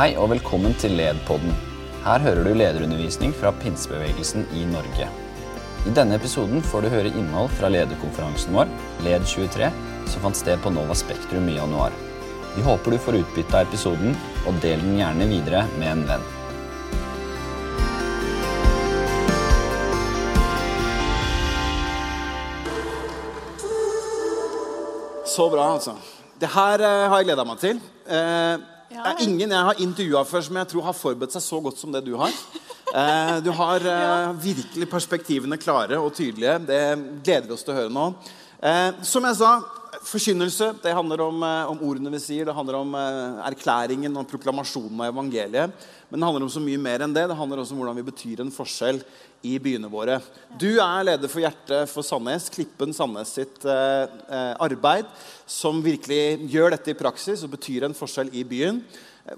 Hei og velkommen til LED-podden. Her hører du lederundervisning fra pinsebevegelsen i Norge. I denne episoden får du høre innhold fra lederkonferansen vår, LED23, som fant sted på Nova Spektrum i januar. Vi håper du får utbytte av episoden, og del den gjerne videre med en venn. Så bra, altså. Det her eh, har jeg gleda meg til. Eh, det er ingen jeg har intervjua før som jeg tror har forberedt seg så godt som det du har. Eh, du har eh, virkelig perspektivene klare og tydelige. Det gleder vi oss til å høre nå. Eh, som jeg sa, forkynnelse det handler om, eh, om ordene vi sier. Det handler om eh, erklæringen og proklamasjonen av evangeliet. Men det handler om så mye mer enn det. Det handler også om hvordan vi betyr en forskjell i byene våre. Du er leder for Hjertet for Sandnes, Klippen Sandnes sitt eh, eh, arbeid, som virkelig gjør dette i praksis og betyr en forskjell i byen.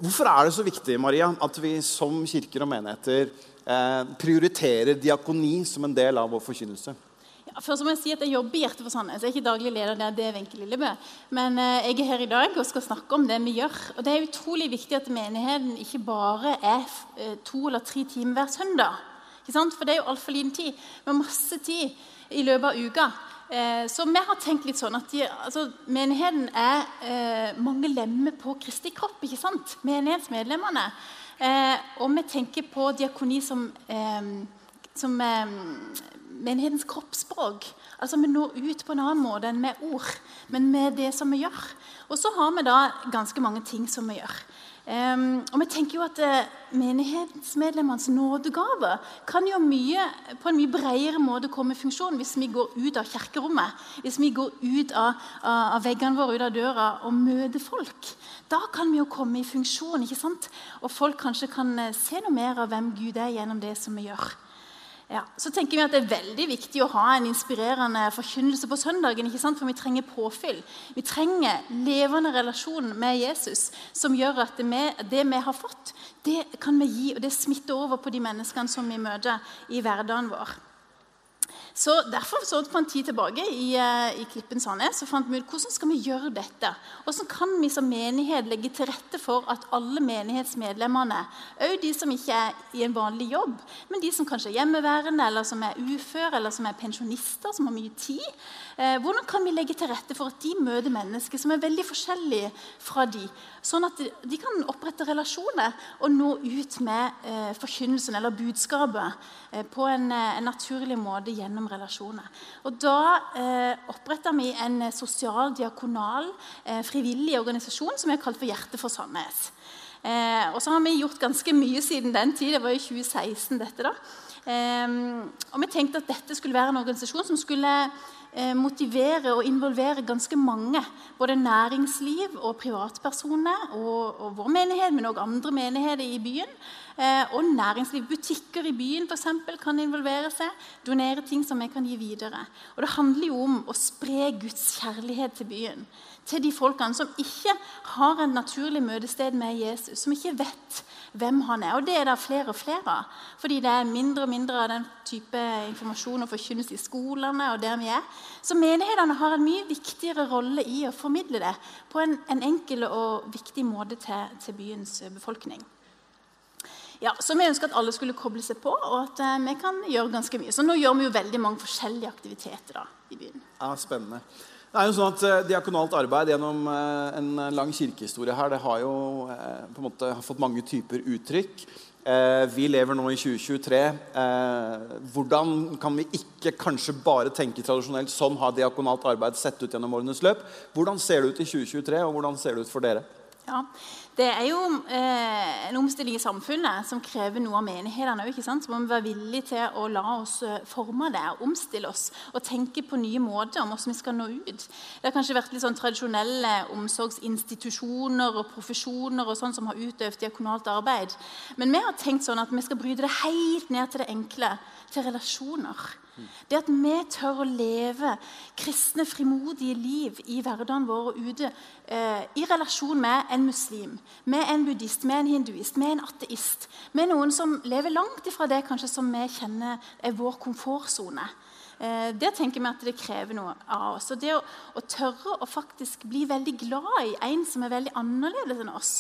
Hvorfor er det så viktig Maria, at vi som kirker og menigheter eh, prioriterer diakoni som en del av vår forkynnelse? Først må Jeg si at jeg jobber i Hjertet for Sandnes. Jeg er ikke daglig leder der, det er Wenche Lillebø. Men eh, jeg er her i dag og skal snakke om det vi gjør. Og Det er utrolig viktig at menigheten ikke bare er eh, to eller tre timer hver søndag. For det er jo altfor liten tid. Vi har masse tid i løpet av uka. Eh, så vi har tenkt litt sånn at de, altså, menigheten er mange lemmer på Kristi kropp. ikke sant? Menighetsmedlemmene. Og vi tenker på diakoni som, som menighetens kroppsspråk. Altså Vi når ut på en annen måte enn med ord, men med det som vi gjør. Og så har vi da ganske mange ting som vi gjør. Um, og vi tenker jo at uh, Menighetsmedlemmenes nådegave kan jo mye, på en mye bredere måte komme i funksjon hvis vi går ut av kirkerommet. Hvis vi går ut av, av, av veggene våre, ut av døra og møter folk. Da kan vi jo komme i funksjon. ikke sant? Og folk kanskje kan uh, se noe mer av hvem Gud er gjennom det som vi gjør. Ja, så tenker vi at Det er veldig viktig å ha en inspirerende forkynnelse på søndagen. ikke sant? For vi trenger påfyll. Vi trenger levende relasjon med Jesus som gjør at det vi, det vi har fått, det kan vi gi, og det smitter over på de menneskene som vi møter i hverdagen vår. Så Derfor så for en tid tilbake i, eh, i Klippen Sandnes så fant vi ut hvordan skal vi gjøre dette. Hvordan kan vi som menighet legge til rette for at alle menighetsmedlemmene, òg de som ikke er i en vanlig jobb, men de som kanskje er hjemmeværende, eller som er uføre, eller som er pensjonister, som har mye tid, eh, hvordan kan vi legge til rette for at de møter mennesker som er veldig forskjellige fra de, sånn at de, de kan opprette relasjoner og nå ut med eh, forkynnelsen eller budskapet eh, på en, eh, en naturlig måte gjennom gjennom relasjoner. Og Da eh, oppretta vi en sosial, diakonal, eh, frivillig organisasjon som vi har kalt for Hjerte for Sandnes. Eh, og så har vi gjort ganske mye siden den tid. Det var i 2016. dette da. Eh, og Vi tenkte at dette skulle være en organisasjon som skulle eh, motivere og involvere ganske mange. Både næringsliv og privatpersoner og, og vår menighet, men også andre menigheter i byen. Eh, og næringsliv. Butikker i byen for eksempel, kan involvere seg. Donere ting som vi kan gi videre. Og Det handler jo om å spre Guds kjærlighet til byen. Til de folkene som ikke har en naturlig møtested med Jesus. Som ikke vet hvem han er. Og det er det flere og flere av. Fordi det er mindre og mindre av den type informasjon og forkynnelse i skolene. og der vi er. Så menighetene har en mye viktigere rolle i å formidle det på en, en enkel og viktig måte til, til byens befolkning. Ja, så Vi ønsker at alle skulle koble seg på, og at uh, vi kan gjøre ganske mye. Så nå gjør vi jo veldig mange forskjellige aktiviteter da, i byen. Ja, Spennende. Det er jo sånn at uh, Diakonalt arbeid gjennom uh, en lang kirkehistorie her, det har jo på en måte fått mange typer uttrykk. Vi lever nå i 2023. Hvordan kan vi ikke kanskje bare tenke tradisjonelt sånn har diakonalt arbeid sett ut gjennom årenes løp? Hvordan ser det ut i 2023, og hvordan ser det ut for dere? Ja, Det er jo eh, en omstilling i samfunnet som krever noe av menighetene òg. Så må vi være villige til å la oss eh, forme det, omstille oss og tenke på nye måter om hvordan vi skal nå ut. Det har kanskje vært litt sånn tradisjonelle omsorgsinstitusjoner og profesjoner og sånn som har utøvd diakonalt arbeid. Men vi har tenkt sånn at vi skal bryte det helt ned til det enkle, til relasjoner. Det at vi tør å leve kristne, frimodige liv i hverdagen vår ute eh, i relasjon med en muslim, med en buddhist, med en hinduist, med en ateist. Med noen som lever langt ifra det kanskje som vi kjenner er vår komfortsone. Eh, der tenker vi at det krever noe av oss. Og det å, å, tørre å faktisk bli veldig glad i en som er veldig annerledes enn oss.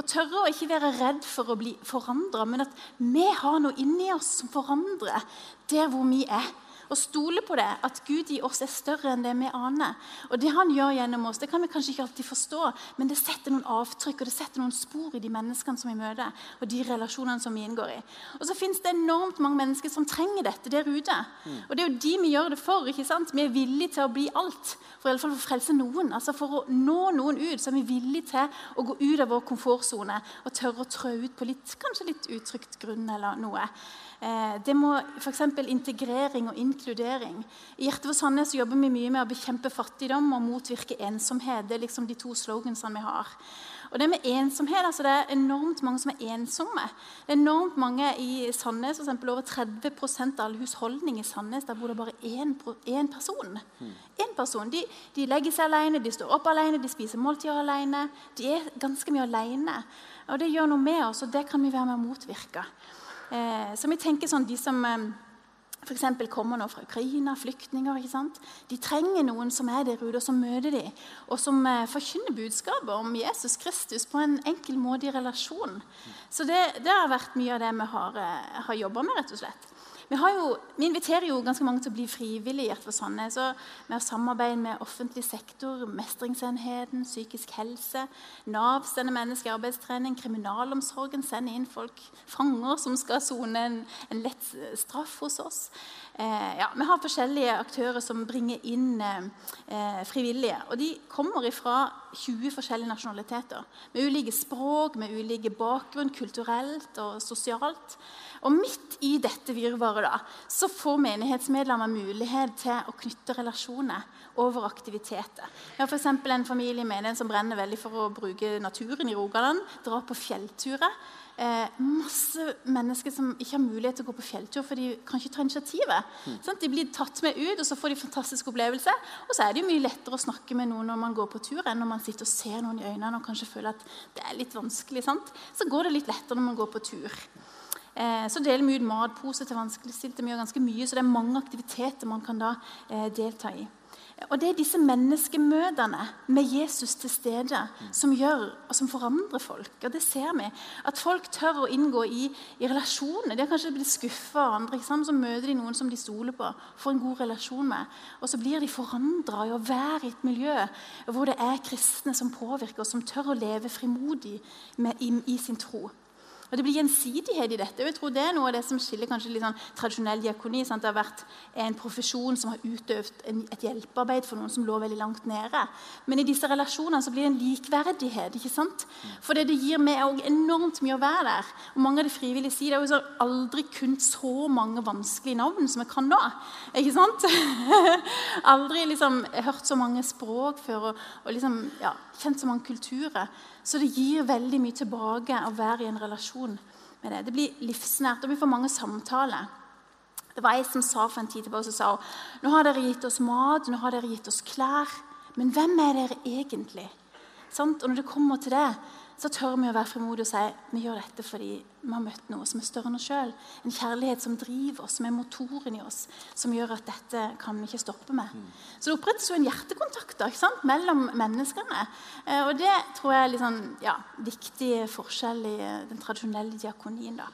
Og tørre å ikke være redd for å bli forandra, men at vi har noe inni oss som forandrer der hvor vi er og stole på det, at Gud i oss er større enn det vi aner. Og Det han gjør gjennom oss, det kan vi kanskje ikke alltid forstå, men det setter noen avtrykk og det setter noen spor i de menneskene som vi møter, og de relasjonene som vi inngår i. Og så fins det enormt mange mennesker som trenger dette der ute. Og det er jo de vi gjør det for. ikke sant? Vi er villige til å bli alt, for i alle fall for å frelse noen. Altså For å nå noen ut, så er vi villige til å gå ut av vår komfortsone og tørre å trø ut på litt, kanskje litt utrygt grunn eller noe. Eh, det må f.eks. integrering og inkludering. I Hjertet for Sandnes jobber vi mye med å bekjempe fattigdom og motvirke ensomhet. Det er liksom de to slogansene vi har. Og Det med ensomhet, altså det er enormt mange som er ensomme. Det er enormt mange i Sandnes, eksempel, Over 30% av alle husholdninger i Sandnes der bor det bare én, én person. En person. De, de, legger seg alene, de står opp alene, de spiser måltider alene. De er ganske mye alene. Og Det gjør noe med oss, og det kan vi være med å motvirke. Eh, så vi tenker sånn, De som eh, f.eks. kommer nå fra Ukraina, flyktninger ikke sant? De trenger noen som er der ute, og som møter dem, og som eh, forkynner budskapet om Jesus Kristus på en enkel i relasjon. Så det, det har vært mye av det vi har, eh, har jobba med. rett og slett. Vi, jo, vi, inviterer jo ganske mange til å bli frivillige. i for Sandnes, Vi har samarbeid med offentlig sektor, Mestringsenheten, psykisk helse, Nav sender mennesker i arbeidstrening, kriminalomsorgen sender inn folk, fanger som skal sone en, en, lett straff hos oss. Eh, ja, vi har forskjellige aktører som bringer inn eh, frivillige. Og de kommer fra 20 forskjellige nasjonaliteter. Med ulike språk, med ulike bakgrunn, kulturelt og sosialt. Og midt i dette virvaret da, så får menighetsmedlemmer mulighet til å knytte relasjoner over aktiviteter. Vi har f.eks. en familie i menigheten som brenner veldig for å bruke naturen i Rogaland. Dra på fjellturer. Eh, masse mennesker som ikke har mulighet til å gå på fjelltur, for de kan ikke ta initiativet. Mm. De blir tatt med ut, og så får de fantastisk opplevelse. Og så er det jo mye lettere å snakke med noen når man går på tur, enn når man sitter og ser noen i øynene og kanskje føler at det er litt vanskelig. Sant? Så går det litt lettere når man går på tur. Eh, så deler vi ut matpose til vanskeligstilte. Vi gjør ganske mye, så det er mange aktiviteter man kan da eh, delta i. Og Det er disse menneskemøtene med Jesus til stede som gjør og som forandrer folk. Og det ser vi. At folk tør å inngå i, i relasjoner. De har kanskje blitt skuffa av andre. Så møter de noen som de stoler på, får en god relasjon med. Og så blir de forandra i å være i et miljø hvor det er kristne som påvirker, og som tør å leve frimodig med, i, i sin tro. Og Det blir gjensidighet i dette. og jeg tror Det er noe av det som skiller kanskje litt sånn tradisjonell diakoni. Sant? Det har vært en profesjon som har utøvd en, et hjelpearbeid for noen som lå veldig langt nede. Men i disse relasjonene så blir det en likverdighet. ikke sant? For det gir meg også enormt mye å være der. Og Mange av de frivillige sier det er jo aldri kun så mange vanskelige navn som jeg kan nå. Ikke sant? aldri liksom hørt så mange språk før og, og liksom, ja, kjent så mange kulturer. Så det gir veldig mye tilbake å være i en relasjon med det. Det blir livsnært, og vi får mange samtaler. Det var ei som sa for en tid tilbake så sa nå har dere gitt oss mat, nå har dere gitt oss klær. Men hvem er dere egentlig? Og når det kommer til det, så tør vi å være frimodige og si vi gjør dette fordi vi har møtt noe som er større enn oss sjøl. En kjærlighet som driver oss, som er motoren i oss, som gjør at dette kan vi ikke stoppe med. Mm. Så det opprettes jo en hjertekontakt da, mellom menneskene. Eh, og det tror jeg er litt sånn, ja, viktig forskjell i eh, den tradisjonelle diakonien. da.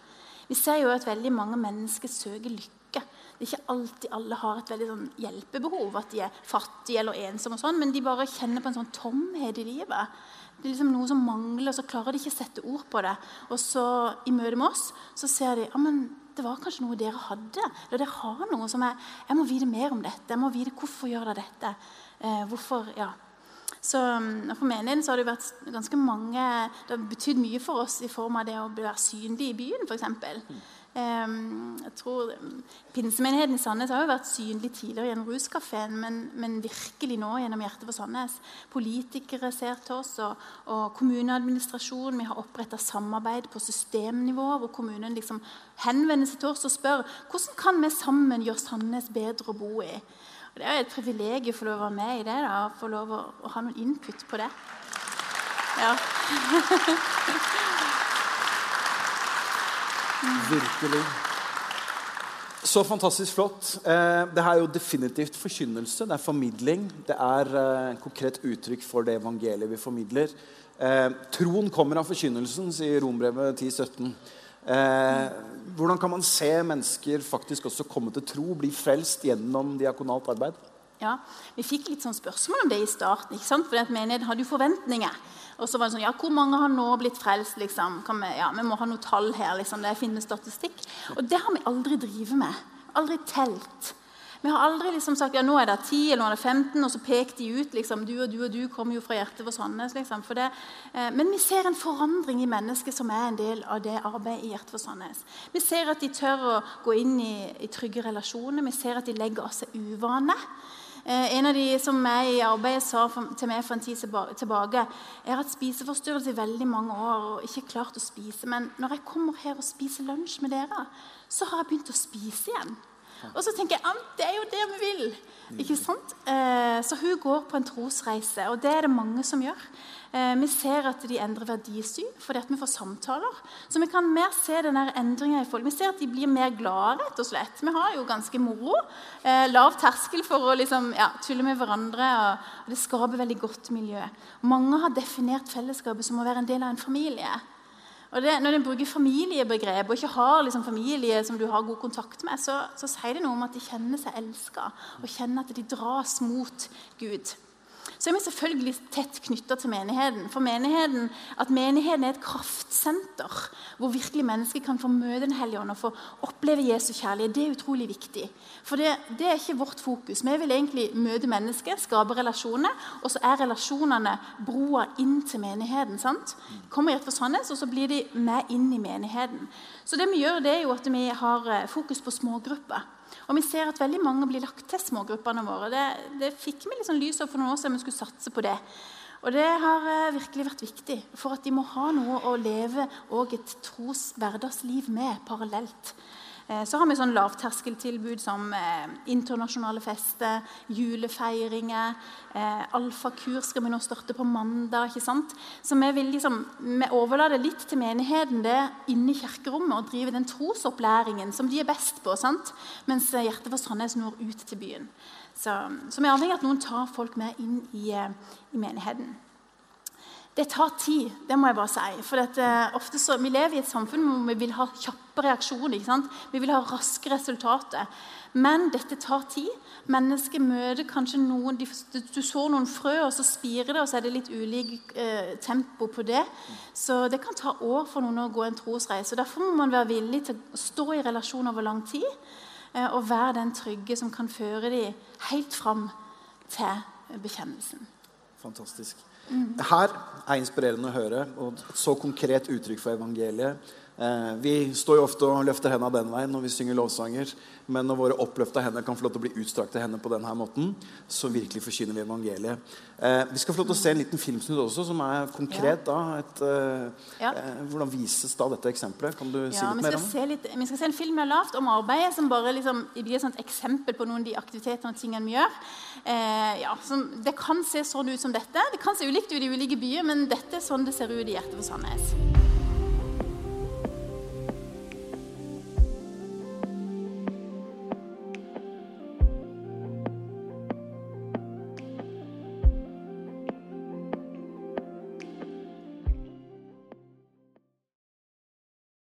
Vi ser jo at veldig mange mennesker søker lykke. Det er ikke alltid alle har et veldig sånn hjelpebehov, at de er fattige eller ensomme, og sånn, men de bare kjenner på en sånn tomhet i livet. Det er liksom noe som mangler, så klarer de ikke å sette ord på det. Og så i møte med oss så ser de ja, men det var kanskje noe dere hadde. Eller dere har noe som er Jeg må vite mer om dette. Jeg må vite hvorfor gjør dere dette. Eh, hvorfor, ja. Så mm, For menigheten så har det vært ganske mange Det har betydd mye for oss i form av det å være synlig i byen, f.eks. Jeg tror Pinsemenigheten i Sandnes har jo vært synlig tidligere gjennom Ruskafeen, men, men, virkelig nå gjennom Hjertet for Sandnes. Politikere ser til oss, og, og kommuneadministrasjonen. Vi har oppretta samarbeid på systemnivå, hvor kommunen liksom henvender seg til oss og spør hvordan kan vi sammen gjøre Sandnes bedre å bo i. Og Det er jo et privilegium å få lov å være med i det, da, få lov å, å ha noen input på det. Ja. Virkelig. Så fantastisk flott. Eh, det her er jo definitivt forkynnelse. Det er formidling. Det er eh, konkret uttrykk for det evangeliet vi formidler. Eh, troen kommer av forkynnelsen, sier Rombrevet 10-17. Eh, hvordan kan man se mennesker faktisk også komme til tro, bli frelst gjennom diakonalt arbeid? Ja, Vi fikk litt sånn spørsmål om det i starten. ikke sant? For menigheten hadde jo forventninger. Og så var det sånn, ja, Hvor mange har nå blitt frelst? liksom? Vi, ja, vi må ha noe tall her. liksom, det finner statistikk. Og det har vi aldri drevet med. Aldri telt. Vi har aldri liksom sagt ja, nå er det 10 eller nå er det 15, og så pekte de ut. liksom, Du og du og du kommer jo fra hjertet for Sandnes. liksom, for det. Eh, men vi ser en forandring i mennesket som er en del av det arbeidet i Hjertet for Sandnes. Vi ser at de tør å gå inn i, i trygge relasjoner. Vi ser at de legger av seg uvaner. Eh, en av de som er i arbeidet sa til meg for en tid tilbake Jeg har hatt spiseforstyrrelse i veldig mange år og ikke klart å spise. Men når jeg kommer her og spiser lunsj med dere, så har jeg begynt å spise igjen. Og så tenker jeg at det er jo det vi vil. Ikke sant? Eh, så hun går på en trosreise, og det er det mange som gjør. Eh, vi ser at de endrer verdisyn fordi at vi får samtaler. Så vi kan mer se denne endringa i folk. Vi ser at de blir mer glade, rett og slett. Vi har jo ganske moro. Eh, lav terskel for å liksom, ja, tulle med hverandre. Og det skaper veldig godt miljø. Mange har definert fellesskapet som å være en del av en familie. Og det, Når en bruker familiebegrep og ikke har liksom familie som du har god kontakt med, så, så sier det noe om at de kjenner seg elska og kjenner at de dras mot Gud så er vi selvfølgelig tett knytta til menigheten. For menigheten, At menigheten er et kraftsenter hvor virkelig mennesker kan få møte Den hellige ånd og få oppleve Jesu kjærlighet, det er utrolig viktig. For det, det, er ikke vårt fokus. Vi vil egentlig møte mennesker, skape relasjoner, og så er relasjonene broa inn til menigheten. sant? Kommer hjertet for Sandnes, og så blir de med inn i menigheten. Så det vi gjør, det er jo at vi har eh, fokus på smågrupper. Og vi ser at veldig mange blir lagt til smågruppene våre. Det, det fikk vi liksom lys av for noen år siden vi skulle satse på det. Og det har eh, virkelig vært viktig for at de må ha noe å leve og et tros hverdagsliv med parallelt. Eh, så har vi sånn lavterskeltilbud som eh, internasjonale fester, julefeiringer. Eh, Alfakurs skal vi nå starte på mandag. ikke sant? Så vi vil liksom, vi overlater litt til menigheten det inne i kirkerommet og drive den trosopplæringen som de er best på. sant? Mens Hjertet for Sandnes når ut til byen. Så, så vi er avhengig av at noen tar folk med inn i, i menigheten. Det tar tid, det må jeg bare si. For dette, ofte så, Vi lever i et samfunn hvor vi vil ha kjappe reaksjoner. Vi vil ha raske resultater. Men dette tar tid. Mennesker møter kanskje noen de, Du så noen frø, og så spirer det, og så er det litt ulik uh, tempo på det. Så det kan ta år for noen å gå en trosreise. Derfor må man være villig til å stå i relasjon over lang tid. Eh, og være den trygge som kan føre dem helt fram til bekjennelsen. Fantastisk. Mm. Her er inspirerende å høre. og Et så konkret uttrykk for evangeliet. Eh, vi står jo ofte og løfter hendene den veien når vi synger lovsanger. Men når våre oppløfta hender kan få lov til å bli utstrakte hender på denne måten, så virkelig forkynner vi evangeliet. Eh, vi skal få lov til å se en liten filmsnutt også, som er konkret. da, et, eh, ja. eh, Hvordan vises da dette eksempelet? Kan du ja, si litt mer om det? Litt, vi skal se en film vi har lagd om arbeidet, som bare liksom, blir et eksempel på noen av de aktivitetene og tingene vi gjør. Eh, ja, som, det kan se sånn ut som dette. Det kan se ulikt ut i ulike byer, men dette er sånn det ser ut i hjertet for Sandnes.